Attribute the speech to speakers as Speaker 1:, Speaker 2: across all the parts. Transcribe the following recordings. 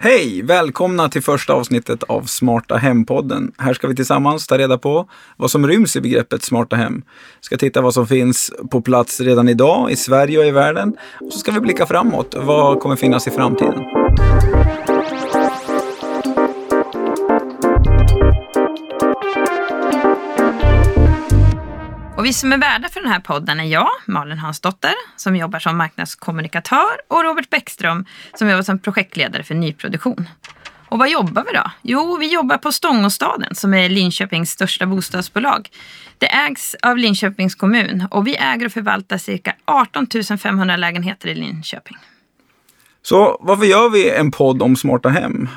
Speaker 1: Hej! Välkomna till första avsnittet av Smarta Hem-podden. Här ska vi tillsammans ta reda på vad som ryms i begreppet smarta hem. Vi Ska titta vad som finns på plats redan idag i Sverige och i världen. Och så ska vi blicka framåt. Vad kommer finnas i framtiden?
Speaker 2: Och vi som är värdar för den här podden är jag, Malin Hansdotter, som jobbar som marknadskommunikatör och Robert Bäckström som jobbar som projektledare för nyproduktion. Och vad jobbar vi då? Jo, vi jobbar på Stångåstaden som är Linköpings största bostadsbolag. Det ägs av Linköpings kommun och vi äger och förvaltar cirka 18 500 lägenheter i Linköping.
Speaker 1: Så varför gör vi en podd om smarta hem?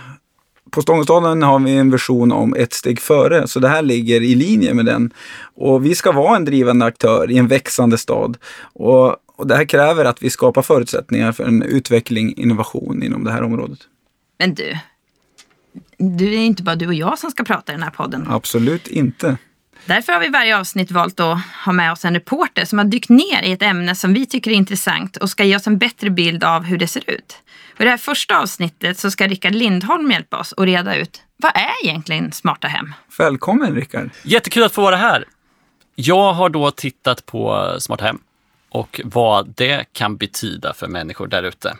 Speaker 1: På Stångåstaden har vi en version om ett steg före, så det här ligger i linje med den. Och vi ska vara en drivande aktör i en växande stad. Och, och det här kräver att vi skapar förutsättningar för en utveckling, innovation inom det här området.
Speaker 2: Men du, du är inte bara du och jag som ska prata i den här podden.
Speaker 1: Absolut inte.
Speaker 2: Därför har vi varje avsnitt valt att ha med oss en reporter som har dykt ner i ett ämne som vi tycker är intressant och ska ge oss en bättre bild av hur det ser ut. I det här första avsnittet så ska Rickard Lindholm hjälpa oss att reda ut vad är egentligen smarta hem?
Speaker 1: Välkommen Rickard!
Speaker 3: Jättekul att få vara här. Jag har då tittat på smarta hem och vad det kan betyda för människor där ute.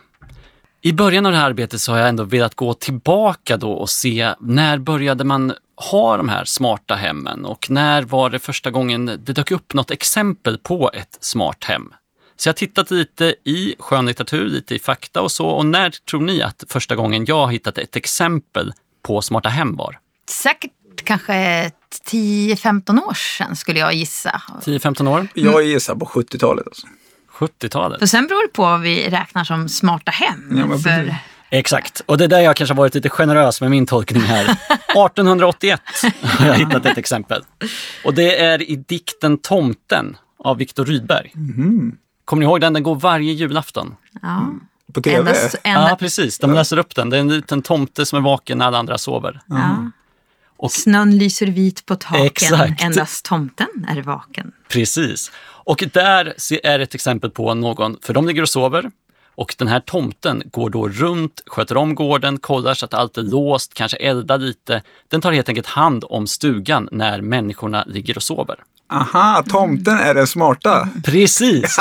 Speaker 3: I början av det här arbetet så har jag ändå velat gå tillbaka då och se när började man ha de här smarta hemmen och när var det första gången det dök upp något exempel på ett smart hem? Så jag har tittat lite i skönlitteratur, lite i fakta och så. Och när tror ni att första gången jag har hittat ett exempel på smarta hem var?
Speaker 2: Säkert kanske 10-15 år sedan skulle jag gissa.
Speaker 3: 10-15 år?
Speaker 1: Jag gissar på 70-talet. Alltså.
Speaker 3: 70-talet?
Speaker 2: För sen beror det på vad vi räknar som smarta hem. Ja, för...
Speaker 3: Exakt, och det är där jag kanske har varit lite generös med min tolkning här. 1881 har jag hittat ett exempel. Och det är i dikten Tomten av Viktor Rydberg. Mm. Kommer ni ihåg den? Den går varje julafton.
Speaker 2: Ja.
Speaker 1: På tv? Endast,
Speaker 3: endast... Ja, precis. De läser upp den. Det är en liten tomte som är vaken när alla andra sover.
Speaker 2: Ja. Och... Snön lyser vit på taken, Exakt. endast tomten är vaken.
Speaker 3: Precis. Och där är ett exempel på någon, för de ligger och sover, och den här tomten går då runt, sköter om gården, kollar så att allt är låst, kanske eldar lite. Den tar helt enkelt hand om stugan när människorna ligger och sover.
Speaker 1: Aha, tomten är den smarta.
Speaker 3: Precis!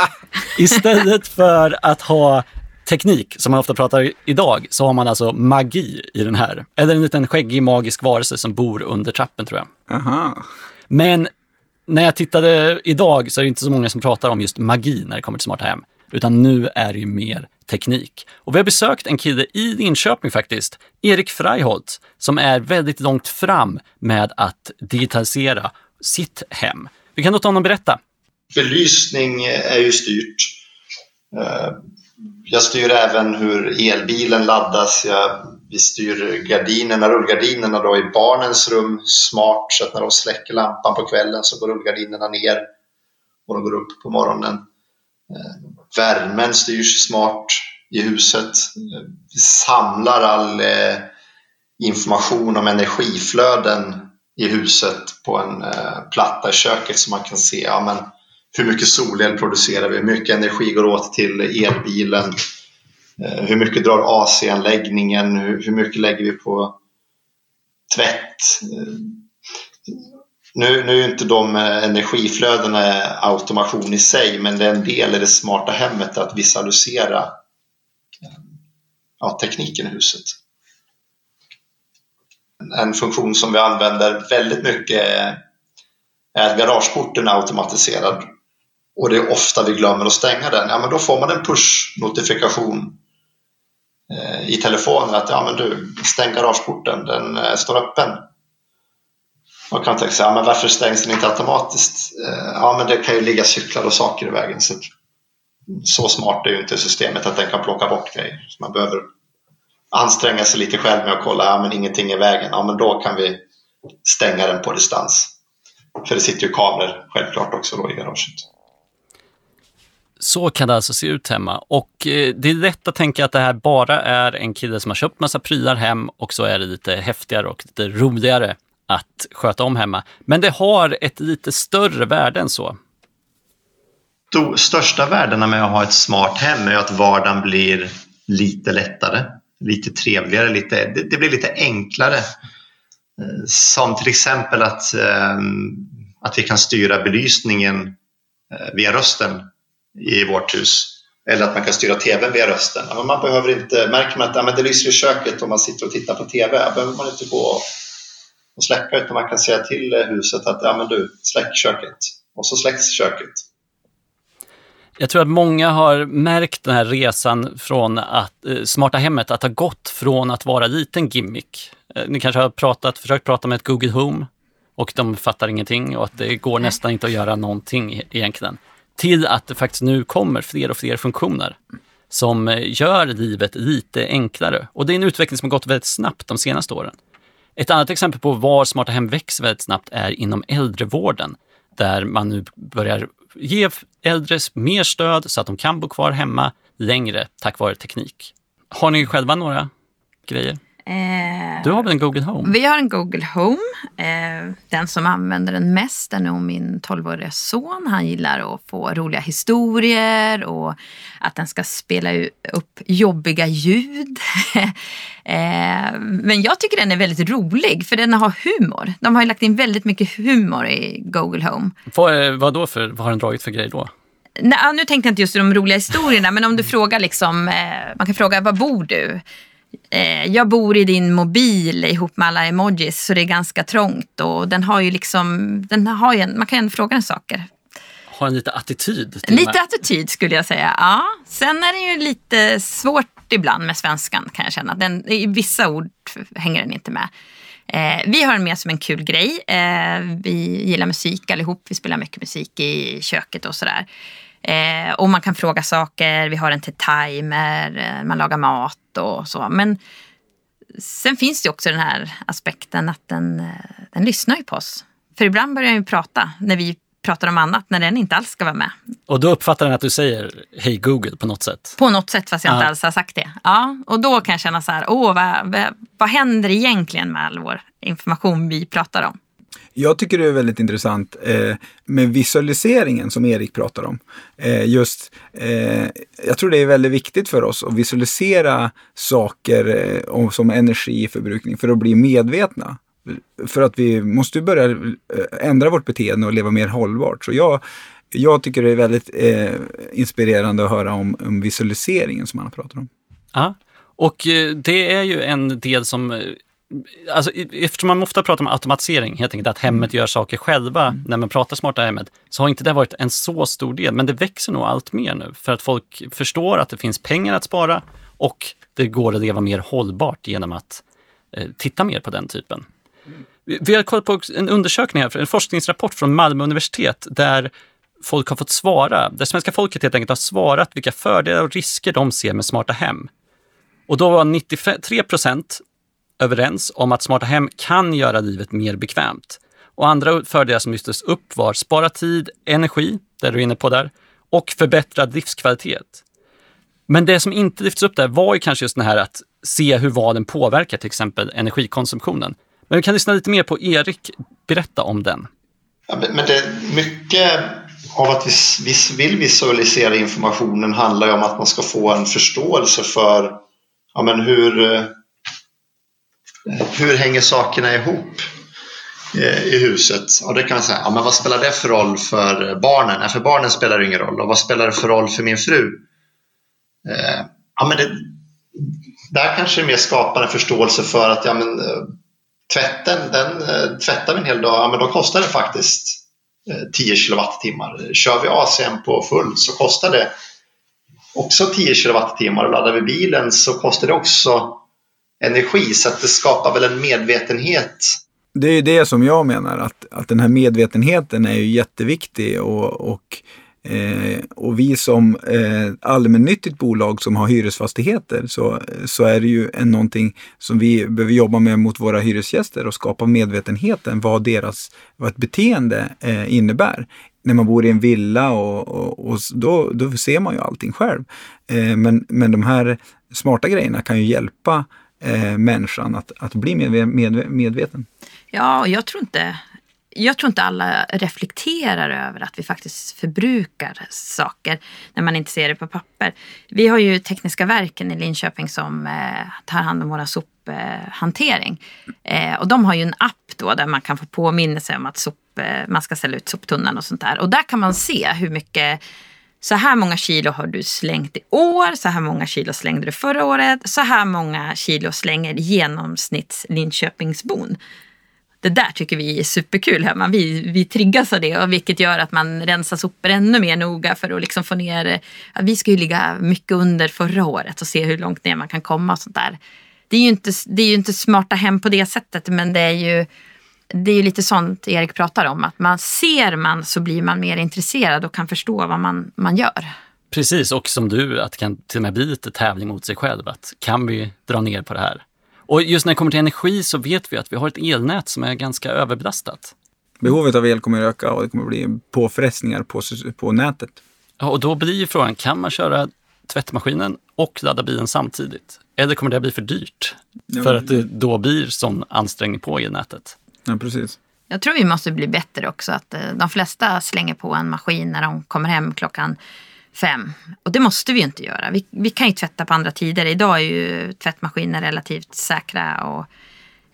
Speaker 3: Istället för att ha teknik, som man ofta pratar idag, så har man alltså magi i den här. Eller en liten skäggig magisk varelse som bor under trappen tror jag.
Speaker 1: Aha.
Speaker 3: Men när jag tittade idag så är det inte så många som pratar om just magi när det kommer till smarta hem. Utan nu är det ju mer teknik. Och vi har besökt en kille i Linköping faktiskt, Erik Freiholt, som är väldigt långt fram med att digitalisera sitt hem. Vi kan låta honom berätta.
Speaker 4: Belysning är ju styrt. Eh, jag styr även hur elbilen laddas. Jag, vi styr gardinerna, rullgardinerna då i barnens rum smart så att när de släcker lampan på kvällen så går rullgardinerna ner och de går upp på morgonen. Eh, Värmen styrs smart i huset. Vi samlar all eh, information om energiflöden i huset på en eh, platta i köket så man kan se ja, men hur mycket solel producerar vi, hur mycket energi går åt till elbilen, eh, hur mycket drar AC-anläggningen, hur, hur mycket lägger vi på tvätt. Eh, nu, nu är inte de eh, energiflödena eh, automation i sig, men det är en del i det smarta hemmet att visualisera eh, ja, tekniken i huset en funktion som vi använder väldigt mycket är att garageporten är automatiserad och det är ofta vi glömmer att stänga den. Ja, men då får man en push-notifikation i telefonen att ja, men du, stäng garageporten, den står öppen. Man kan tänka sig, ja, men varför stängs den inte automatiskt? Eh, ja, men det kan ju ligga cyklar och saker i vägen. Så, så smart är ju inte systemet att den kan plocka bort grejer. Så man behöver anstränga sig lite själv med att kolla, ja men ingenting i vägen, ja men då kan vi stänga den på distans. För det sitter ju kameror självklart också då i garaget.
Speaker 3: Så kan det alltså se ut hemma och eh, det är lätt att tänka att det här bara är en kille som har köpt massa prylar hem och så är det lite häftigare och lite roligare att sköta om hemma. Men det har ett lite större värde än så.
Speaker 4: De största värdena med att ha ett smart hem är att vardagen blir lite lättare. lite trevligare, lite, det, det blir lite enklare. Eh, som till exempel att, eh, att vi kan styra belysningen eh, via rösten i vårt hus. Eller att man kan styra TVn via rösten. Man behöver inte, märker man att det lyser i köket om man sitter och tittar på TV, då behöver man inte gå och släcka utan man kan säga till huset att ja, men du, släck köket. Och så släcks köket.
Speaker 3: Jag tror att många har märkt den här resan från att eh, smarta hemmet, att ha gått från att vara liten gimmick. Eh, ni kanske har pratat, försökt prata med ett Google Home och de fattar ingenting och att det går nästan inte att göra någonting e-, egentligen. Till att det faktiskt nu kommer fler och fler funktioner som eh, gör livet lite enklare. Och det är en utveckling som har gått väldigt snabbt de senaste åren. Ett annat exempel på var smarta hem växer väldigt snabbt är inom äldrevården, där man nu börjar ge äldre mer stöd så att de kan bo kvar hemma längre tack vare teknik. Har ni själva några grejer? Eh, du har väl en Google Home?
Speaker 2: Vi har en Google Home. Eh, den som använder den mest är nog min 12-åriga son. Han gillar att få roliga historier och att den ska spela upp jobbiga ljud. eh, men jag tycker den är väldigt rolig för den har humor. De har lagt in väldigt mycket humor i Google Home.
Speaker 3: Vad, vad, då för, vad har den dragit för grej då?
Speaker 2: Nej, nu tänkte jag inte just de roliga historierna, men om du frågar liksom, man kan fråga var bor du? Eh, jag bor i din mobil ihop med alla emojis så det är ganska trångt och den har ju liksom, den har ju en, man kan fråga den saker.
Speaker 3: Har en lite attityd?
Speaker 2: Lite attityd skulle jag säga, ja. Sen är det ju lite svårt ibland med svenskan kan jag känna. Den, I vissa ord hänger den inte med. Eh, vi har den med som en kul grej. Eh, vi gillar musik allihop. Vi spelar mycket musik i köket och sådär. Eh, och man kan fråga saker, vi har en till timer, eh, man lagar mat och så. Men sen finns det också den här aspekten att den, eh, den lyssnar ju på oss. För ibland börjar den ju prata när vi pratar om annat, när den inte alls ska vara med.
Speaker 3: Och då uppfattar den att du säger Hej Google på något sätt?
Speaker 2: På något sätt, fast jag ja. inte alls har sagt det. Ja, och då kan jag känna så här, åh, vad, vad, vad händer egentligen med all vår information vi pratar om?
Speaker 1: Jag tycker det är väldigt intressant eh, med visualiseringen som Erik pratar om. Eh, just, eh, jag tror det är väldigt viktigt för oss att visualisera saker eh, som energiförbrukning för att bli medvetna. För att vi måste börja eh, ändra vårt beteende och leva mer hållbart. Så jag, jag tycker det är väldigt eh, inspirerande att höra om, om visualiseringen som han pratar om.
Speaker 3: Ja, och eh, det är ju en del som eh, Alltså, eftersom man ofta pratar om automatisering, helt enkelt att hemmet gör saker själva mm. när man pratar smarta hemmet, så har inte det varit en så stor del. Men det växer nog allt mer nu för att folk förstår att det finns pengar att spara och det går att leva mer hållbart genom att eh, titta mer på den typen. Vi, vi har kollat på en undersökning här, en forskningsrapport från Malmö universitet där folk har fått svara, där svenska folket helt enkelt har svarat vilka fördelar och risker de ser med smarta hem. Och då var 93 procent överens om att smarta hem kan göra livet mer bekvämt. Och andra fördelar som lyftes upp var spara tid, energi, det du är inne på där, och förbättrad livskvalitet. Men det som inte lyftes upp där var ju kanske just det här att se hur valen påverkar till exempel energikonsumtionen. Men vi kan lyssna lite mer på Erik berätta om den.
Speaker 4: Ja, men det, mycket av att vi, vi vill visualisera informationen handlar ju om att man ska få en förståelse för ja, men hur, eh, hur hänger sakerna ihop eh, i huset? Och det kan man säga, ja, men vad spelar det för roll för barnen? Nej, för barnen spelar det ingen roll. Och vad spelar det för roll för min fru? Eh, ja, men det, där kanske det mer skapar en förståelse för att ja, men, eh, tvätten, den tvättar vi en hel dag, ja, men då kostar det faktiskt 10 kilowattimmar. Kör vi ACM på full så kostar det också 10 kilowattimmar och laddar vi bilen så kostar det också energi. Så att det skapar väl en medvetenhet.
Speaker 1: Det är ju det som jag menar, att, att den här medvetenheten är ju jätteviktig och, och Eh, och vi som eh, allmännyttigt bolag som har hyresfastigheter så, så är det ju en, någonting som vi behöver jobba med mot våra hyresgäster och skapa medvetenheten vad deras vad ett beteende eh, innebär. När man bor i en villa och, och, och då, då ser man ju allting själv. Eh, men, men de här smarta grejerna kan ju hjälpa eh, människan att, att bli med, med, medveten.
Speaker 2: Ja, jag tror inte jag tror inte alla reflekterar över att vi faktiskt förbrukar saker när man inte ser det på papper. Vi har ju Tekniska verken i Linköping som eh, tar hand om våra sophantering. Eh, och de har ju en app då där man kan få påminnelse om att sop, eh, man ska ställa ut soptunnan och sånt där. Och där kan man se hur mycket så här många kilo har du slängt i år, så här många kilo slängde du förra året, så här många kilo slänger genomsnitts Linköpingsbon. Det där tycker vi är superkul hemma. Vi, vi triggas av det och vilket gör att man rensar sopor ännu mer noga för att liksom få ner. Ja, vi ska ju ligga mycket under förra året och se hur långt ner man kan komma och sånt där. Det är ju inte, det är ju inte smarta hem på det sättet men det är ju det är ju lite sånt Erik pratar om, att man ser man så blir man mer intresserad och kan förstå vad man, man gör.
Speaker 3: Precis, och som du, att det kan till och med bli lite tävling mot sig själv. Att kan vi dra ner på det här? Och just när det kommer till energi så vet vi att vi har ett elnät som är ganska överbelastat.
Speaker 1: Behovet av el kommer att öka och det kommer att bli påfrestningar på, på nätet.
Speaker 3: Ja, och då blir ju frågan, kan man köra tvättmaskinen och ladda bilen samtidigt? Eller kommer det bli för dyrt? För att det då blir sån ansträngning på elnätet.
Speaker 1: Ja, precis.
Speaker 2: Jag tror vi måste bli bättre också. Att eh, de flesta slänger på en maskin när de kommer hem klockan fem. Och det måste vi ju inte göra. Vi, vi kan ju tvätta på andra tider. Idag är ju tvättmaskiner relativt säkra. Och,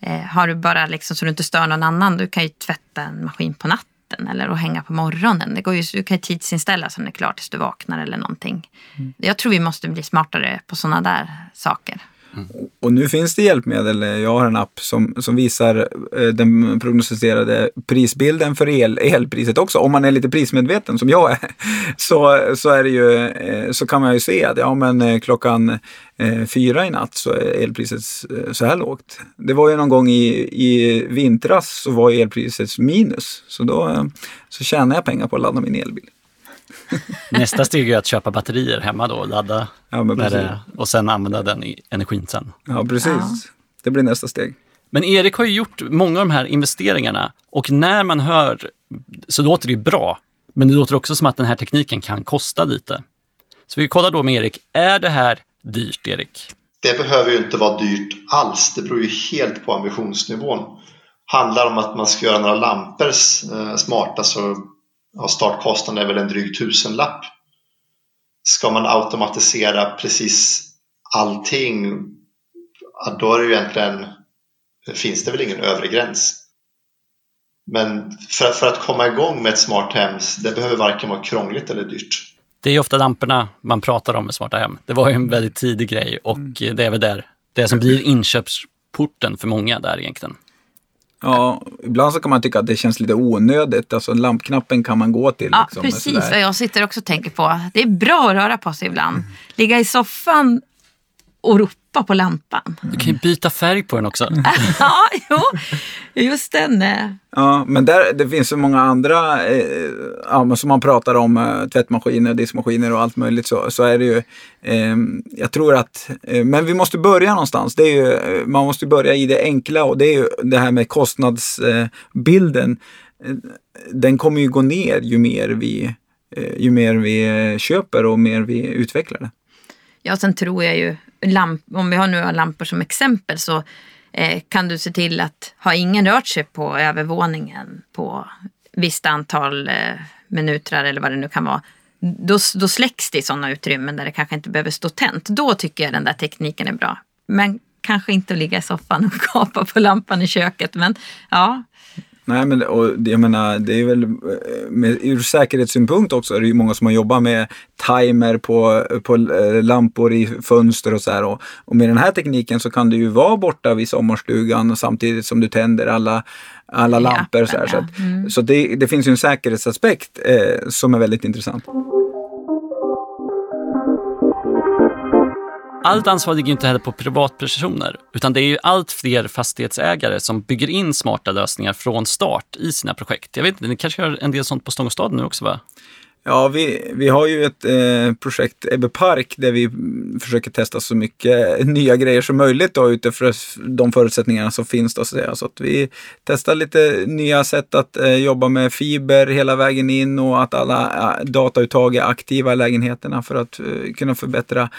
Speaker 2: eh, har du bara liksom så du inte stör någon annan, du kan ju tvätta en maskin på natten eller och hänga på morgonen. Det går ju, du kan ju tidsinställa så den är klar tills du vaknar eller någonting. Mm. Jag tror vi måste bli smartare på sådana där saker.
Speaker 1: Mm. Och nu finns det hjälpmedel. Jag har en app som, som visar eh, den prognostiserade prisbilden för el, elpriset också. Om man är lite prismedveten som jag är så, så, är det ju, eh, så kan man ju se att ja, men eh, klockan eh, fyra i natt så är elpriset eh, så här lågt. Det var ju någon gång i, i vintras så var elpriset minus. Så då eh, så tjänar jag pengar på att ladda min elbil.
Speaker 3: Nästa steg är att köpa batterier hemma då och ladda ja, det, och sen använda den i energin sen.
Speaker 1: Ja, precis. Ja. Det blir nästa steg.
Speaker 3: Men Erik har ju gjort många av de här investeringarna och när man hör så låter det ju bra. Men det låter också som att den här tekniken kan kosta lite. Så vi kollar då med Erik, är det här dyrt Erik?
Speaker 4: Det behöver ju inte vara dyrt alls. Det beror ju helt på ambitionsnivån. Handlar om att man ska göra några lampor eh, smarta så ja, startkostnaden är väl en dryg tusenlapp. Ska man automatisera precis allting, ja, då är det ju egentligen, finns det väl ingen övre gräns. Men för, för att komma igång med ett smart hem, det behöver varken vara krångligt eller dyrt.
Speaker 3: Det är ofta lamporna man pratar om med smarta hem. Det var ju en väldigt tidig grej och mm. det är väl där det som blir inköpsporten för många där egentligen.
Speaker 1: Ja, ibland så kan man tycka att det känns lite onödigt. Alltså lampknappen kan man gå till.
Speaker 2: Ja, liksom, precis vad jag sitter också och tänker på. Det är bra att röra på sig ibland. Ligga i soffan och ropa på lampan.
Speaker 3: Du kan ju byta färg på den också.
Speaker 2: ja, jo, just den. Eh.
Speaker 1: Ja, men där, det finns så många andra, eh, ja, som man pratar om, eh, tvättmaskiner, diskmaskiner och allt möjligt så, så är det ju, eh, jag tror att, eh, men vi måste börja någonstans. Det är ju, eh, man måste börja i det enkla och det är ju det här med kostnadsbilden. den kommer ju gå ner ju mer vi, ju mer vi köper och mer vi utvecklar det.
Speaker 2: Ja, sen tror jag ju, lamp, om vi har nu lampor som exempel så eh, kan du se till att har ingen rört sig på övervåningen på visst antal eh, minuter eller vad det nu kan vara. Då, då släcks det i sådana utrymmen där det kanske inte behöver stå tänt. Då tycker jag den där tekniken är bra. Men kanske inte att ligga i soffan och kapa på lampan i köket. Men ja,
Speaker 1: Nej, men och, jag menar, det är väl eh, med, ur säkerhetssynpunkt också är det ju många som har jobbat med timer på, på eh, lampor i fönster och så här. Och, och, med den här tekniken så kan du ju vara borta vid sommarstugan samtidigt som du tänder alla, alla lampor. Så, här, så, att, mm. så det, det, finns ju en säkerhetsaspekt eh, som är väldigt intressant.
Speaker 3: Allt ansvar ligger inte heller på privatpersoner, utan det är ju allt fler fastighetsägare som bygger in smarta lösningar från start i sina projekt. Jag vet inte, ni kanske gör en del sånt på Stångåstaden nu också va?
Speaker 1: Ja, vi, vi har ju ett eh, projekt Ebbe Park där vi försöker testa så mycket nya grejer som möjligt då, utifrån de förutsättningarna som finns. Då, så, så att vi testar lite nya sätt att eh, jobba med fiber hela vägen in och att alla eh, datauttag är aktiva i lägenheterna för att eh, kunna förbättra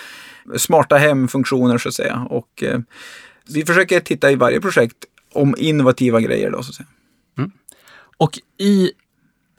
Speaker 1: smarta hemfunktioner så att säga. Och, eh, vi försöker titta i varje projekt om innovativa grejer. Då, så att säga. Mm.
Speaker 3: Och i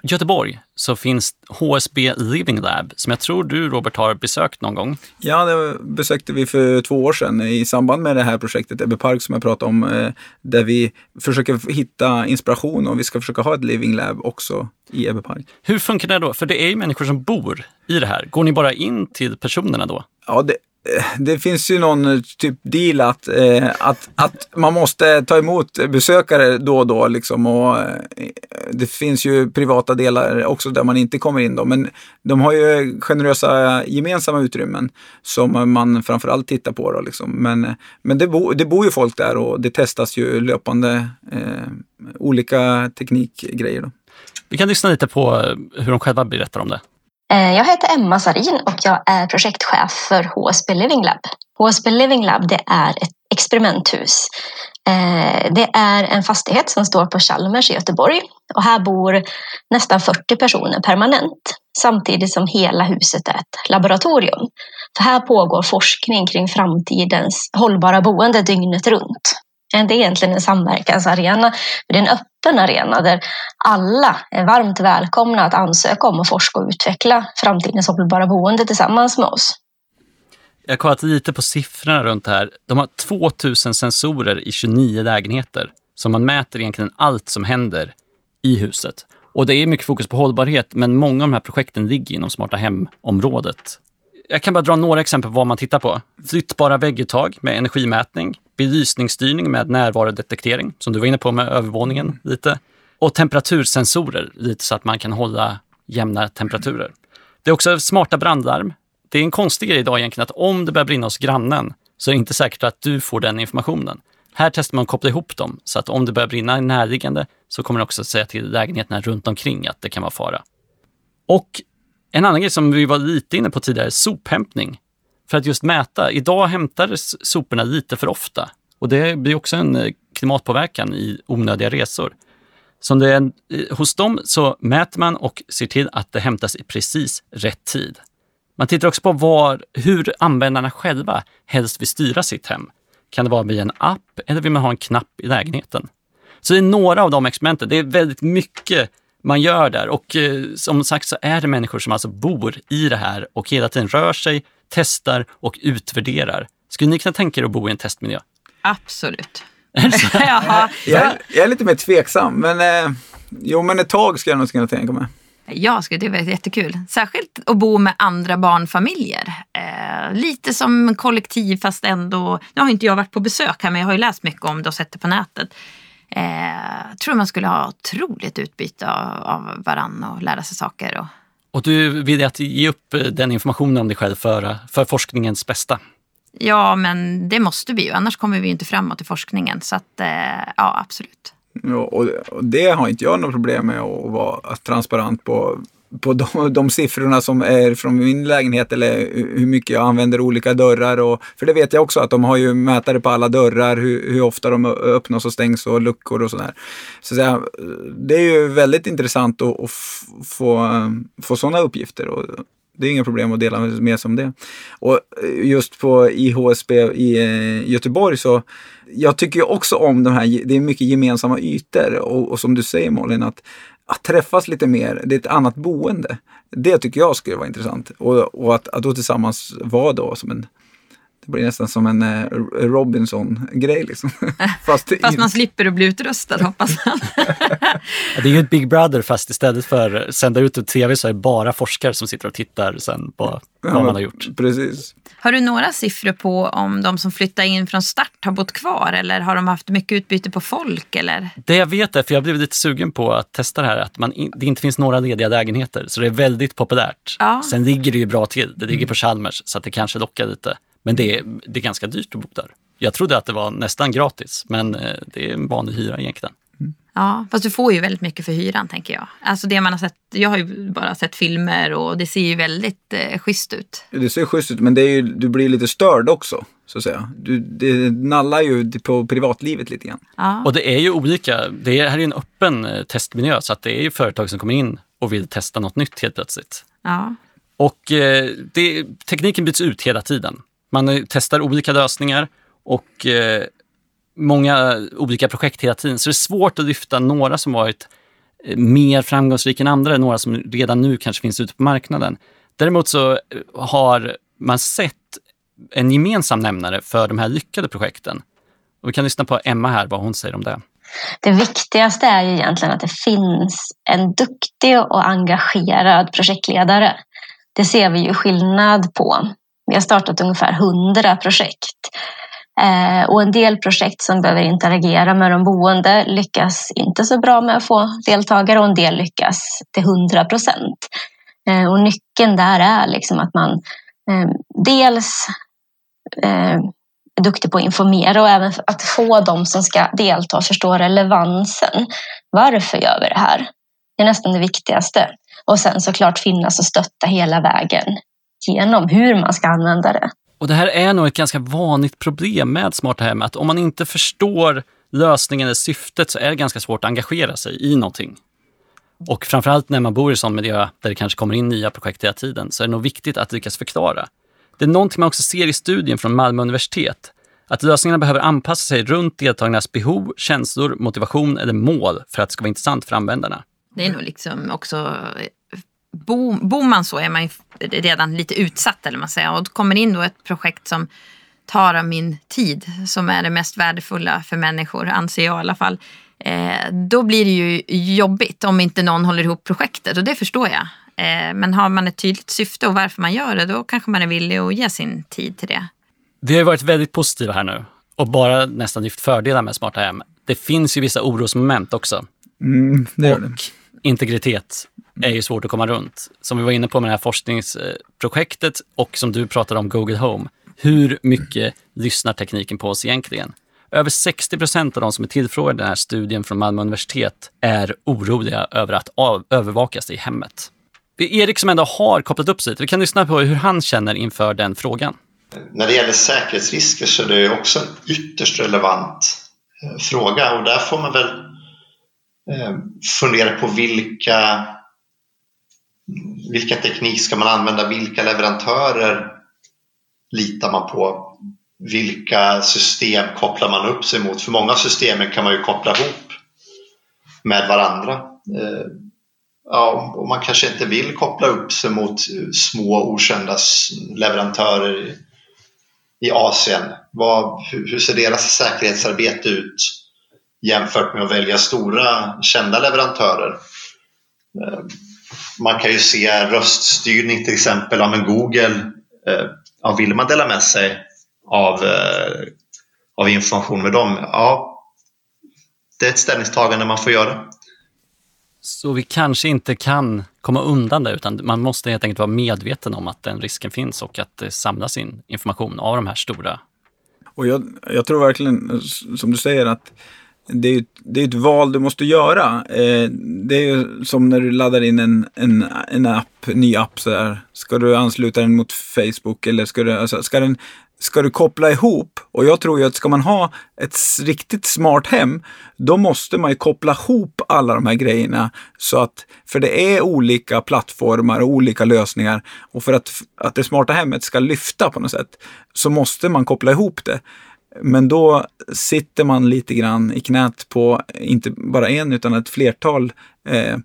Speaker 3: Göteborg så finns HSB Living Lab som jag tror du Robert har besökt någon gång.
Speaker 1: Ja, det besökte vi för två år sedan i samband med det här projektet Ebbe Park som jag pratade om. eh, Där vi försöker hitta inspiration och vi ska försöka ha ett living lab också i Ebbe Park.
Speaker 3: Hur funkar det då? För det är ju människor som bor i det här. Går ni bara in till personerna då?
Speaker 1: Ja, det, Eh, det finns ju någon eh, typ deal att, eh, att, att man måste ta emot besökare då och då. Liksom, och, eh, det finns ju privata delar också där man inte kommer in. Då, men de har ju generösa gemensamma utrymmen som man framförallt tittar på. Då, liksom. Men, men det, bo, det bor ju folk där och det testas ju löpande eh, olika teknikgrejer. Då.
Speaker 3: Vi kan lyssna lite på eh, hur de själva berättar om det.
Speaker 5: Eh, jag heter Emma Sarin och jag är projektchef för HSB Living Lab. HSB Living Lab det är ett experimenthus. Eh, det är en fastighet som står på Chalmers i Göteborg och här bor nästan 40 personer permanent samtidigt som hela huset är ett laboratorium. För här pågår forskning kring framtidens hållbara boende dygnet runt. Eh, det är egentligen en samverkansarena, det är en öppen arena där alla är varmt välkomna att ansöka om att forska och utveckla framtidens hållbara boende tillsammans med oss.
Speaker 3: Jag har kollat lite på siffrorna runt det här. De har 2000 sensorer i 29 lägenheter. Så man mäter egentligen allt som händer i huset. Och det är mycket fokus på hållbarhet, men många av de här projekten ligger inom smarta hem-området. Jag kan bara dra några exempel på vad man tittar på. Flyttbara vägguttag med energimätning, belysningsstyrning med närvarodetektering, som du var inne på med övervåningen lite, och temperatursensorer, lite så att man kan hålla jämna temperaturer. Det är också smarta brandlarm. Det är en konstig grej idag egentligen att om det börjar brinna hos grannen så är det inte säkert att du får den informationen. Här testar man att koppla ihop dem så att om det börjar brinna i närliggande så kommer det också säga till lägenheterna runt omkring att det kan vara fara. Och en annan grej som vi var lite inne på tidigare, sophämtning. För att just mäta. Idag hämtades soporna lite för ofta och det blir också en eh, klimatpåverkan i onödiga resor. Så det är, eh, hos dem så mäter man och ser till att det hämtas i precis rätt tid. Man tittar också på var, hur användarna själva helst vill styra sitt hem. Kan det vara via en app eller vill man ha en knapp i lägenheten? Så det är några av de experimenten. Det är väldigt mycket man gör där och eh, som sagt så är det människor som alltså bor i det här och hela tiden rör sig, testar och utvärderar. Skulle ni kunna tänka er att bo i en testmiljö?
Speaker 2: Absolut. Jaha.
Speaker 1: Jag, är- jag är lite mer tveksam, men eh, jo, men ett tag ska jag nog kunna tänka mig.
Speaker 2: Jag skulle det vara jättekul. Särskilt att bo med andra barnfamiljer. Eh, lite som kollektiv fast ändå... Nu har inte jag varit på besök här men jag har ju läst mycket om det och sett det på nätet. Eh, tror man skulle ha otroligt utbyte av, av varann och lära sig saker. Och,
Speaker 3: Och du vill att ge upp eh, den informationen om dig själv för, för forskningens bästa?
Speaker 2: ja, men det måste vi ju. Annars kommer vi ju inte framåt i forskningen. Så att, eh, ja, absolut.
Speaker 1: Ja, och, och det har inte jag något problem med att vara transparent på, på de, de siffrorna som är från min lägenhet eller hur mycket jag använder olika dörrar. Och, för det vet jag också att de har ju mätare på alla dörrar, hur, hur ofta de öppnas och stängs och luckor och sådär. Så, så det är ju väldigt intressant att, att få, få sådana uppgifter. Och, det är inga problem att dela med sig om det. Och just på IHSB i eh, Göteborg så jag tycker ju också om de här, det är mycket gemensamma ytor och, och som du säger Malin, att, att träffas lite mer, det är ett annat boende. Det tycker jag skulle vara intressant. Och, och att, att då tillsammans vara då som en, det blir nästan som en eh, Robinson-grej liksom. Fast,
Speaker 2: Fast man slipper att bli utrustad hoppas man.
Speaker 3: Ja, Det är ju ett Big Brother fast istället för att sända ut en tv så är det bara forskare som sitter och tittar sen på vad man har gjort.
Speaker 1: Precis.
Speaker 2: Har du några siffror på om de som flyttar in från start har bott kvar eller har de haft mycket utbyte på folk? Eller?
Speaker 3: Det jag vet är, för jag blev lite sugen på att testa det här, att man in, det inte finns några lediga lägenheter. Så det är väldigt populärt.
Speaker 2: Ja.
Speaker 3: Sen ligger det ju bra till. Det ligger på Chalmers så att det kanske lockar lite. Men det är, det är ganska dyrt att bo där. Jag trodde att det var nästan gratis, men eh, det är en vanlig hyra egentligen.
Speaker 2: Ja, fast du får ju väldigt mycket för hyran tänker jag. Alltså det man har sett, jag har ju bara sett filmer och det ser ju väldigt eh, schysst ut.
Speaker 1: Det ser schysst ut men det är ju, du blir lite störd också. Så att säga. Du, det nallar ju på privatlivet lite grann.
Speaker 2: Ja.
Speaker 3: Och det är ju olika. Det är, här är ju en öppen eh, testmiljö så att det är ju företag som kommer in och vill testa något nytt helt plötsligt.
Speaker 2: Ja.
Speaker 3: Och eh, det, tekniken byts ut hela tiden. Man testar olika lösningar och eh, många olika projekt hela tiden. Så det är svårt att lyfta några som varit eh, mer framgångsrika än andra, några som redan nu kanske finns ute på marknaden. Däremot så eh, har man sett en gemensam nämnare för de här lyckade projekten. Och vi kan lyssna på Emma här, vad hon säger om det.
Speaker 5: Det viktigaste är ju egentligen att det finns en duktig och engagerad projektledare. Det ser vi ju skillnad på. Vi har startat ungefär 100 projekt. Eh, och en del projekt som behöver interagera med de boende lyckas inte så bra med att få deltagare och en del lyckas till 100 procent. Eh, och nyckeln där är liksom att man eh, dels är duktig på att informera och även att få de som ska delta att förstå relevansen. Varför gör vi det här? Det är nästan det viktigaste. Och sen såklart finnas och stötta hela vägen genom hur man ska använda det.
Speaker 3: Och det här är nog ett ganska vanligt problem med smarta hem, att om man inte förstår lösningen eller syftet så är det ganska svårt att engagera sig i någonting. Och framförallt när man bor i sån miljö där det kanske kommer in nya projekt hela tiden så är det nog viktigt att lyckas förklara. Det är någonting man också ser i studien från Malmö universitet, att lösningarna behöver anpassa sig runt deltagarnas behov, känslor, motivation eller mål för att det ska vara intressant för användarna.
Speaker 2: Det är nog liksom också bor man så är man ju redan lite utsatt eller man säger. Och då kommer in då ett projekt som tar av min tid som är det mest värdefulla för människor, anser jag i alla fall. Eh, då blir det ju jobbigt om inte någon håller ihop projektet och det förstår jag. Eh, men har man ett tydligt syfte och varför man gör det, då kanske man är villig att ge sin tid till det.
Speaker 3: Vi har varit väldigt positiva här nu och bara nästan lyft fördelar med smarta hem. Det finns ju vissa orosmoment också.
Speaker 1: Mm, det gör det.
Speaker 3: Och integritet är ju svårt att komma runt. Som vi var inne på med det här forskningsprojektet och som du pratade om, Google Home. Hur mycket lyssnar tekniken på oss egentligen? Över 60 procent av de som är tillfrågade i den här studien från Malmö universitet är oroliga över att av, övervakas i hemmet. Det är Erik som ändå har kopplat upp sig. Vi kan lyssna på hur han känner inför den frågan.
Speaker 4: När det gäller säkerhetsrisker så är det också en ytterst relevant eh, fråga och där får man väl eh, fundera på vilka vilka teknik ska man använda? Vilka leverantörer litar man på? Vilka system kopplar man upp sig mot? För många system systemen kan man ju koppla ihop med varandra. Eh, ja, och man kanske inte vill koppla upp sig mot små okända leverantörer i Asien. Vad, hur ser deras säkerhetsarbete ut jämfört med att välja stora kända leverantörer? Eh, Eh, man kan ju se röststyrning till exempel av en Google. Eh, ja, vill man dela med sig av, eh, av information med dem? Ja, det är ett ställningstagande man får göra.
Speaker 3: Så vi kanske inte kan komma undan det, utan man måste helt enkelt vara medveten om att den risken finns och att det samlas in information av de här stora.
Speaker 1: Och jag, jag tror verkligen, som du säger, att det är, det är ett val du måste göra. Eh, det är ju som när du laddar in en, en, en app, ny app så där. Ska du ansluta den mot Facebook eller ska du, alltså, ska den, ska du koppla ihop? Och jag tror ju att ska man ha ett riktigt smart hem, då måste man ju koppla ihop alla de här grejerna. Så att, för det är olika plattformar och olika lösningar. Och för att, att det smarta hemmet ska lyfta på något sätt, så måste man koppla ihop det. Men då sitter man lite grann i knät på inte bara en utan ett flertal eh, eh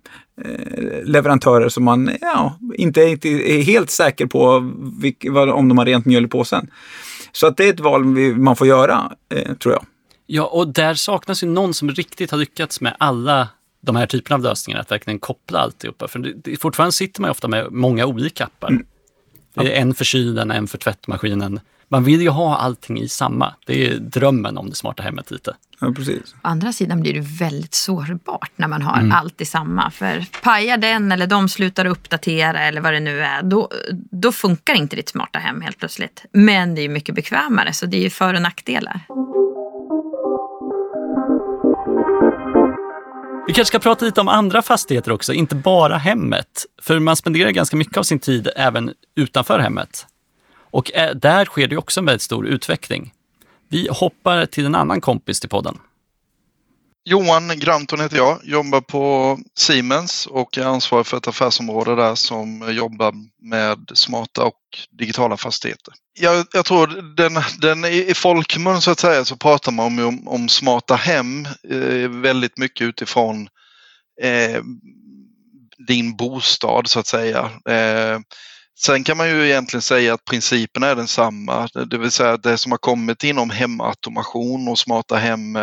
Speaker 1: leverantörer som man ja, inte är helt säker på vilk, vad, om de har rent mjöl i påsen. Så att det är ett val man får göra, eh, tror jag.
Speaker 3: Ja, och där saknas ju någon som riktigt har lyckats med alla de här typerna av lösningar, att verkligen koppla alltihopa. För det, fortfarande sitter man ju ofta med många olika appar. Mm. Är en för kylen, en för tvättmaskinen, man vill ju ha allting i samma. Det är drömmen om det smarta hemmet lite.
Speaker 1: Ja, precis. Å
Speaker 2: andra sidan blir det väldigt sårbart när man har mm. allt i samma. För pajar den eller de slutar uppdatera eller vad det nu är, då, då funkar inte ditt smarta hem helt plötsligt. Men det är mycket bekvämare, så det är ju för och nackdelar.
Speaker 3: Vi kanske ska prata lite om andra fastigheter också, inte bara hemmet. För man spenderar ganska mycket av sin tid även utanför hemmet. Och eh, där sker det också en väldigt stor utveckling. Vi hoppar till en annan kompis till podden.
Speaker 6: Johan Granton heter jag, jobbar på Siemens och är ansvarig för ett affärsområde där som jobbar med smarta och digitala fastigheter. Jag, jag tror den, den i folkmun så att säga så pratar man om, om, om smarta hem eh, väldigt mycket utifrån eh, din bostad så att säga. Eh, sen kan man ju egentligen säga att principen är densamma, det vill säga det som har kommit inom hemautomation och smarta hem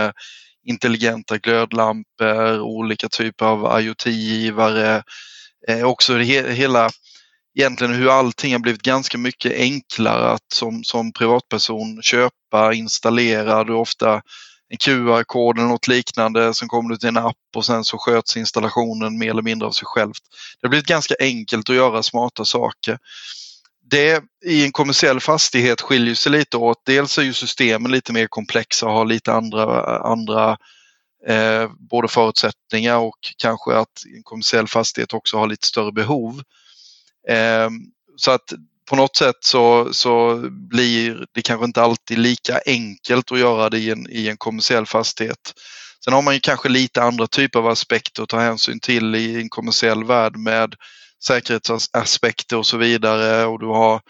Speaker 6: intelligenta glödlampor, olika typer av IoT-givare. Eh, också hela, egentligen hur allting har blivit ganska mycket enklare att som, som privatperson köpa, installera. Du ofta en QR-kod eller något liknande, sen kommer du till en app och sen så sköts installationen mer eller mindre av sig självt. Det har blivit ganska enkelt att göra smarta saker. Det i en kommersiell fastighet skiljer sig lite åt. Dels är ju systemen lite mer komplexa och har lite andra, andra eh, både förutsättningar och kanske att en kommersiell fastighet också har lite större behov. Eh, så att på något sätt så, så blir det kanske inte alltid lika enkelt att göra det i en, i en kommersiell fastighet. Sen har man ju kanske lite andra typer av aspekter att ta hänsyn till i en kommersiell värld med säkerhetsaspekter och så vidare och du har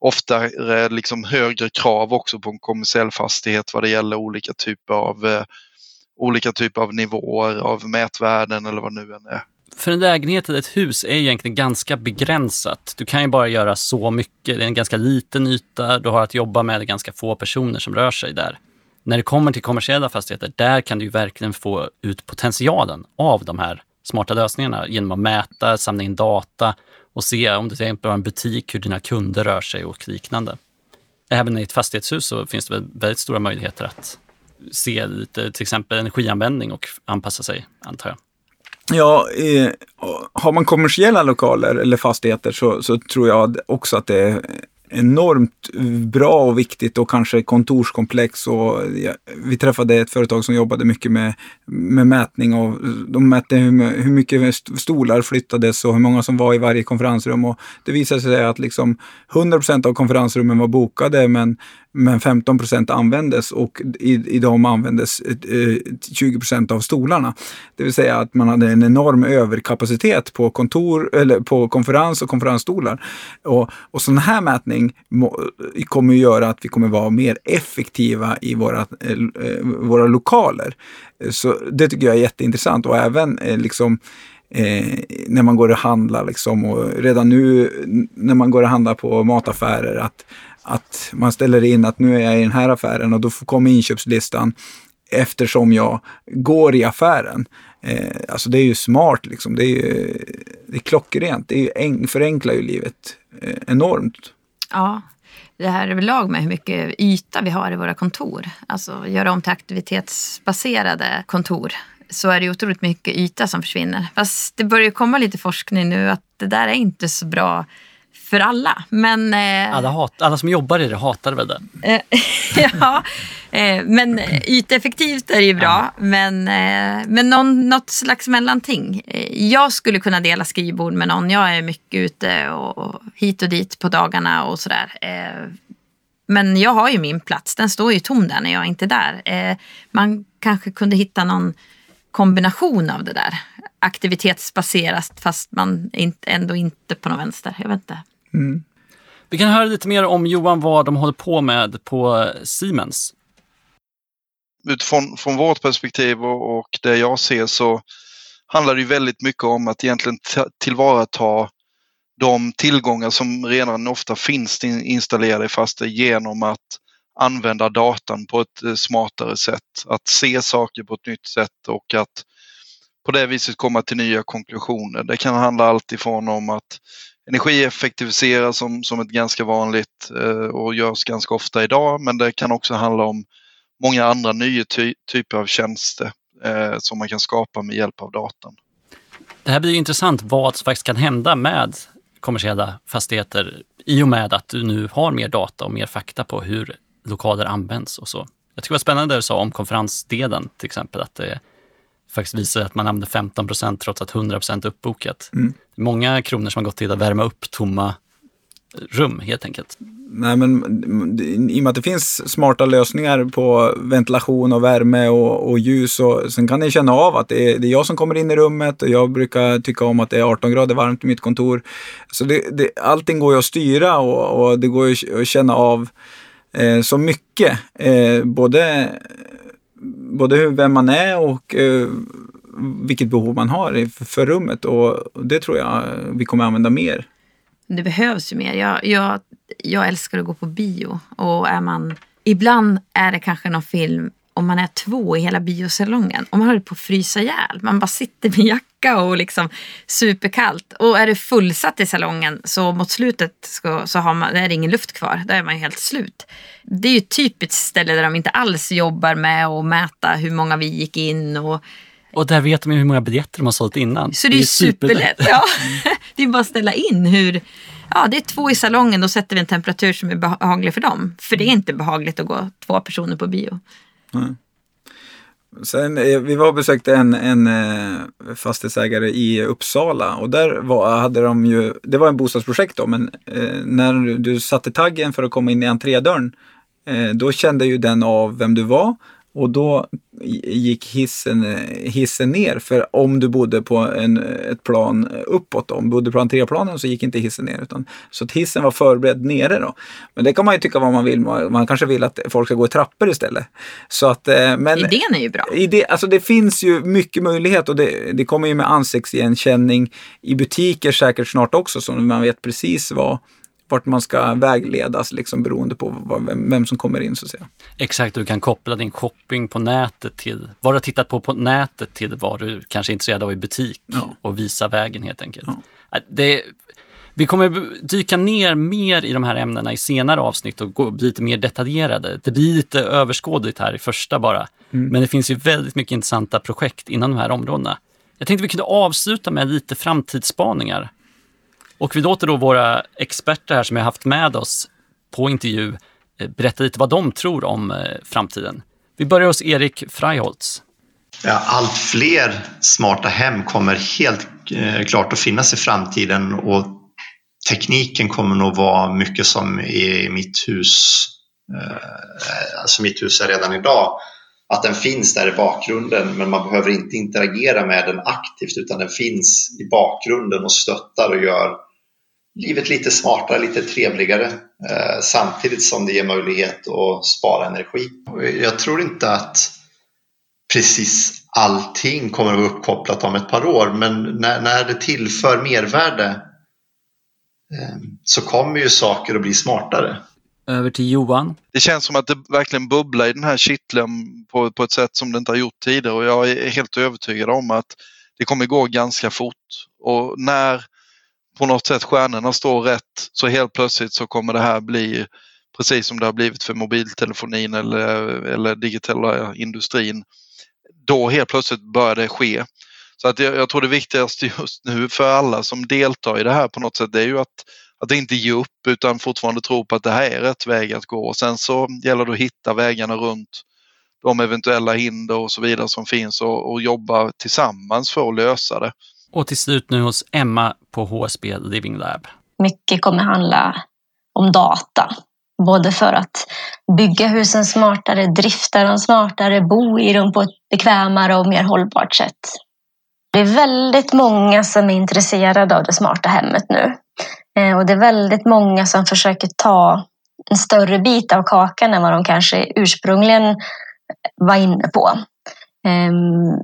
Speaker 6: ofta liksom högre krav också på en kommersiell fastighet vad det gäller olika typer av eh, olika typer av nivåer av mätvärden eller vad nu än är.
Speaker 3: För en lägenhet eller ett hus är egentligen ganska begränsat. Du kan ju bara göra så mycket. Det är en ganska liten yta. Du har att jobba med ganska få personer som rör sig där. När det kommer till kommersiella fastigheter, där kan du verkligen få ut potentialen av de här smarta lösningarna genom att mäta, samla in data och se om du till exempel har en butik, hur dina kunder rör sig och liknande. Även i ett fastighetshus så finns det väldigt stora möjligheter att se lite till exempel energianvändning och anpassa sig, antar jag.
Speaker 1: Ja, eh, har man kommersiella lokaler eller fastigheter så, så tror jag också att det är enormt bra och viktigt och kanske kontorskomplex. Och, ja, vi träffade ett företag som jobbade mycket med, med mätning och de mätte hur, hur mycket stolar flyttades och hur många som var i varje konferensrum. Och det visade sig att liksom 100% av konferensrummen var bokade men men 15 procent användes och i, i dem användes eh, 20 procent av stolarna. Det vill säga att man hade en enorm överkapacitet på kontor eller på konferens och konferensstolar. Och, och sån här mätning må, kommer att göra att vi kommer vara mer effektiva i våra, eh, våra lokaler. Så det tycker jag är jätteintressant och även eh, liksom Eh, när man går och handlar liksom och redan nu när man går och handlar på mataffärer att att man ställer in att nu är jag i den här affären och då kommer inköpslistan eftersom jag går i affären. Eh, alltså det är ju smart liksom. Det är ju det är klockrent. Det är ju förenklar ju livet eh, enormt.
Speaker 2: Ja, det här överlag med hur mycket yta vi har i våra kontor. Alltså göra om till aktivitetsbaserade kontor så är det otroligt mycket yta som försvinner. Fast det börjar komma lite forskning nu att det där är inte så bra för alla. Men,
Speaker 3: eh, alla, hat, alla som jobbar i det hatar väl det?
Speaker 2: Eh, ja, eh, men yteffektivt är det ju bra. Ja. Men, eh, men någon, något slags mellanting. Eh, jag skulle kunna dela skrivbord med någon. Jag är mycket ute och, och hit och dit på dagarna och sådär. Eh, men jag har ju min plats. Den står ju tom där när jag inte är där. man kanske kunde hitta någon kombination av det där aktivitetsbaserat fast man ändå inte på någon vänster. Jag vet inte. Mm.
Speaker 3: Vi kan höra lite mer om Johan, vad de håller på med på Siemens.
Speaker 6: Utifrån från vårt perspektiv och, och det jag ser så handlar det väldigt mycket om att egentligen tillvarata de tillgångar som redan ofta finns installerade i Faster genom att använda datan på ett eh, smartare sätt. Att se saker på ett nytt sätt och att på det viset komma till nya konklusioner. Det kan handla allt ifrån om att energieffektivisera som, som ett ganska vanligt eh, och görs ganska ofta idag men det kan också handla om många andra nya ty typer av tjänster eh, som man kan skapa med hjälp av datan.
Speaker 3: Det här blir intressant vad som faktiskt kan hända med kommersiella fastigheter i och med att du nu har mer data och mer fakta på hur lokaler används och så. Jag tycker det var spännande det du sa om konferensdelen till exempel, att det faktiskt visar att man använder 15 procent trots att 100 procent uppbokat. Mm. Många kronor som har gått till att värma upp tomma rum helt enkelt.
Speaker 1: Nej, men i och med att det finns smarta lösningar på ventilation och värme och, och ljus och sen kan ni känna av att det är, det är, jag som kommer in i rummet och jag brukar tycka om att det är 18 grader varmt i mitt kontor. Så det, det, allting går ju att styra och, och det går ju att känna av eh, så mycket. Eh, både både vem man är och eh, vilket behov man har för rummet och det tror jag vi kommer använda mer.
Speaker 2: Det behövs ju mer. Jag, jag, jag älskar att gå på bio och är man Ibland är det kanske någon film om man är två i hela biosalongen och man håller på att frysa ihjäl. Man bara sitter med jacka och liksom superkallt. Och är det fullsatt i salongen så mot slutet ska, så har man, är det ingen luft kvar. Då är man ju helt slut. Det är ju ett typiskt ställe där de inte alls jobbar med att mäta hur många vi gick in och
Speaker 3: och där vet de ju hur många biljetter de har sålt innan.
Speaker 2: Så det är, det är superlätt. Ja. det är bara att ställa in hur, ja det är två i salongen, då sätter vi en temperatur som är behaglig för dem. För det är inte behagligt att gå två personer på bio. Mm.
Speaker 1: Sen, eh, vi var och besökte en, en eh, fastighetsägare i Uppsala och där var, hade de ju, det var en bostadsprojekt då, men eh, när du satte taggen för att komma in i entrédörren eh, då kände ju den av vem du var och då gick hissen, hissen ner. För om du bodde på en, ett plan uppåt, om du bodde på entréplanen så gick inte hissen ner. Utan, så att hissen var förberedd nere. Då. Men det kan man ju tycka vad man vill. Man kanske vill att folk ska gå i trappor istället. Så att, eh, men,
Speaker 2: Idén är ju bra.
Speaker 1: Idé, alltså det finns ju mycket möjlighet och det, det kommer ju med ansiktsigenkänning i butiker säkert snart också så man vet precis vad vart man ska vägledas liksom beroende på vad, vem, vem, som kommer in så att säga.
Speaker 3: Exakt, du kan koppla din shopping på nätet till vad du har tittat på på nätet till vad du kanske är intresserad av i butik ja. och visa vägen helt enkelt. Ja. Det, vi kommer dyka ner mer i de här ämnena i senare avsnitt och gå, bli lite mer detaljerade. Det blir lite överskådligt här i första bara. Mm. Men det finns ju väldigt mycket intressanta projekt inom de här områdena. Jag tänkte vi kunde avsluta med lite framtidsspaningar. Och vi låter då våra experter här som jag haft med oss på intervju eh, berätta lite vad de tror om eh, framtiden. Vi börjar hos Erik Freiholtz.
Speaker 4: Ja, allt fler smarta hem kommer helt eh, klart att finnas i framtiden och tekniken kommer nog vara mycket som i mitt hus. alltså mitt hus är redan idag. Att den finns där i bakgrunden men man behöver inte interagera med den aktivt utan den finns i bakgrunden och stöttar och gör livet lite smartare, lite trevligare eh, samtidigt som det ger möjlighet att spara energi. Jag tror inte att precis allting kommer att vara uppkopplat om ett par år men när, när det tillför mervärde eh, så kommer ju saker att bli smartare.
Speaker 3: Över till Johan.
Speaker 6: Det känns som att det verkligen bubblar i den här kitteln på, på ett sätt som det inte har gjort tidigare och jag är helt övertygad om att det kommer gå ganska fort. Och när på något sätt stjärnorna står rätt så helt plötsligt så kommer det här bli precis som det har blivit för mobiltelefonin eller, eller digitala industrin. Då helt plötsligt börjar det ske. Så att jag, jag tror det viktigaste just nu för alla som deltar i det här på något sätt det är ju att, att inte ge upp utan fortfarande tro på att det här är rätt väg att gå. Och sen så gäller det att hitta vägarna runt de eventuella hinder och så vidare som finns och, och jobba tillsammans för att lösa det.
Speaker 3: Och till slut nu hos Emma på HSB Living Lab.
Speaker 5: Mycket kommer handla om data. Både för att bygga husen smartare, drifta dem smartare, bo i dem på ett bekvämare och mer hållbart sätt. Det är väldigt många som är intresserade av det smarta hemmet nu. Eh, och det är väldigt många som försöker ta en större bit av kakan än vad de kanske ursprungligen var inne på. Ehm,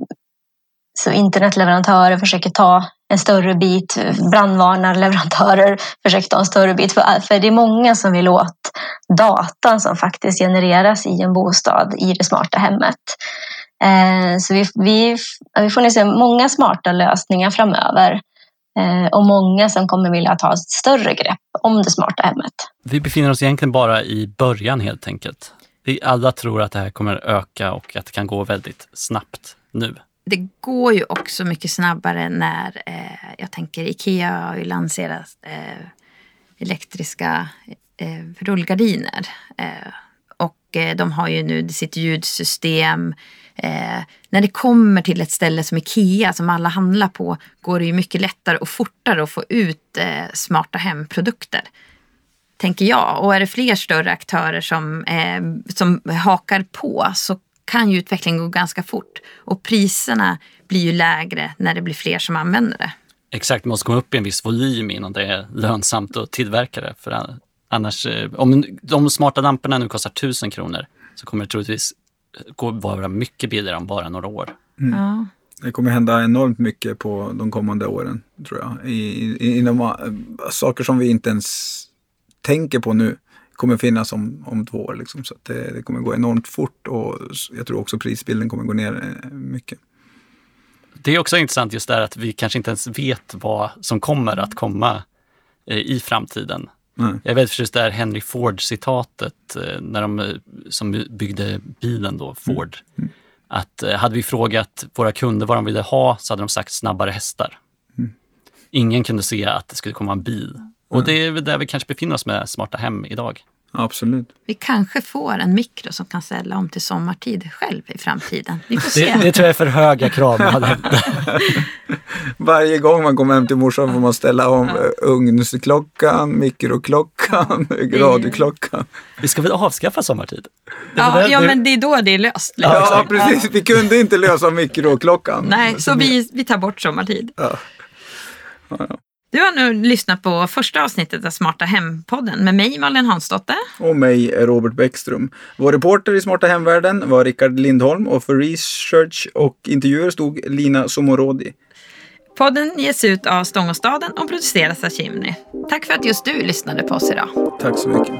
Speaker 5: så internetleverantörer försöker ta en större bit, brandvarnarleverantörer försöker ta en större bit. För, för det är många som vill åt datan som faktiskt genereras i en bostad i det smarta hemmet. Eh, så vi, vi, vi får se många smarta lösningar framöver eh, och många som kommer vilja ta ett större grepp om det smarta hemmet.
Speaker 3: Vi befinner oss egentligen bara i början helt enkelt. Vi alla tror att det här kommer öka och att det kan gå väldigt snabbt nu
Speaker 2: det går ju också mycket snabbare när eh, jag tänker Ikea har ju lanserat eh, elektriska eh, rullgardiner. Eh, och eh, de har ju nu sitt ljudsystem. Eh, när det kommer till ett ställe som Ikea som alla handlar på går det ju mycket lättare och fortare att få ut eh, smarta hemprodukter tänker jag. Och är det fler större aktörer som, eh, som hakar på så kan ju utvecklingen gå ganska fort. Och priserna blir ju lägre när det blir fler som använder det.
Speaker 3: Exakt, det måste komma upp i en viss volym innan det är lönsamt att tillverka det. För annars, eh, om de smarta lamporna nu kostar 1000 kronor så kommer det troligtvis gå vara mycket billigare om bara några år.
Speaker 2: Mm. Ja.
Speaker 1: Det kommer hända enormt mycket på de kommande åren, tror jag. I, i, inom äh, saker som vi inte ens tänker på nu kommer finnas om, om två år. Liksom. Så att det, det kommer gå enormt fort och jag tror också prisbilden kommer gå ner eh, mycket.
Speaker 3: Det är också intressant just där att vi kanske inte ens vet vad som kommer att komma eh, i framtiden.
Speaker 1: Nej.
Speaker 3: Jag är väldigt förtjust här Henry Ford-citatet eh, när de som byggde bilen då, Ford. Att eh, hade vi frågat våra kunder vad de ville ha så hade de sagt snabbare hästar. Ingen kunde se att det skulle komma en bil. Och det är väl där vi kanske befinner oss med smarta hem idag.
Speaker 1: Absolut.
Speaker 2: Vi kanske får en mikro som kan ställa om till sommartid själv i framtiden. Vi får
Speaker 3: Det,
Speaker 2: se.
Speaker 3: det tror jag är för höga krav.
Speaker 1: Varje gång man kommer hem till morsan får man ställa om eh, ugnsklockan, mikroklockan, radioklockan.
Speaker 3: vi ska väl avskaffa sommartid? Det
Speaker 2: Ja, ja,
Speaker 3: det-
Speaker 2: men det är då det är löst. liksom.
Speaker 1: Ja, precis. Vi kunde inte lösa mikroklockan.
Speaker 2: Nej, så vi, vi tar bort sommartid.
Speaker 1: Ja.
Speaker 2: Du har nu lyssnat på första avsnittet av Smarta Hem-podden med mig, Malin Hansdotter.
Speaker 1: Och mig, Robert Bäckström. Vår reporter i Smarta Hemvärlden var Rickard Lindholm och för research och intervjuer stod Lina Somorodi.
Speaker 2: Podden ges ut av Stångåstaden och produceras av Chimney. Tack för att just du lyssnade på oss idag.
Speaker 1: Tack så mycket.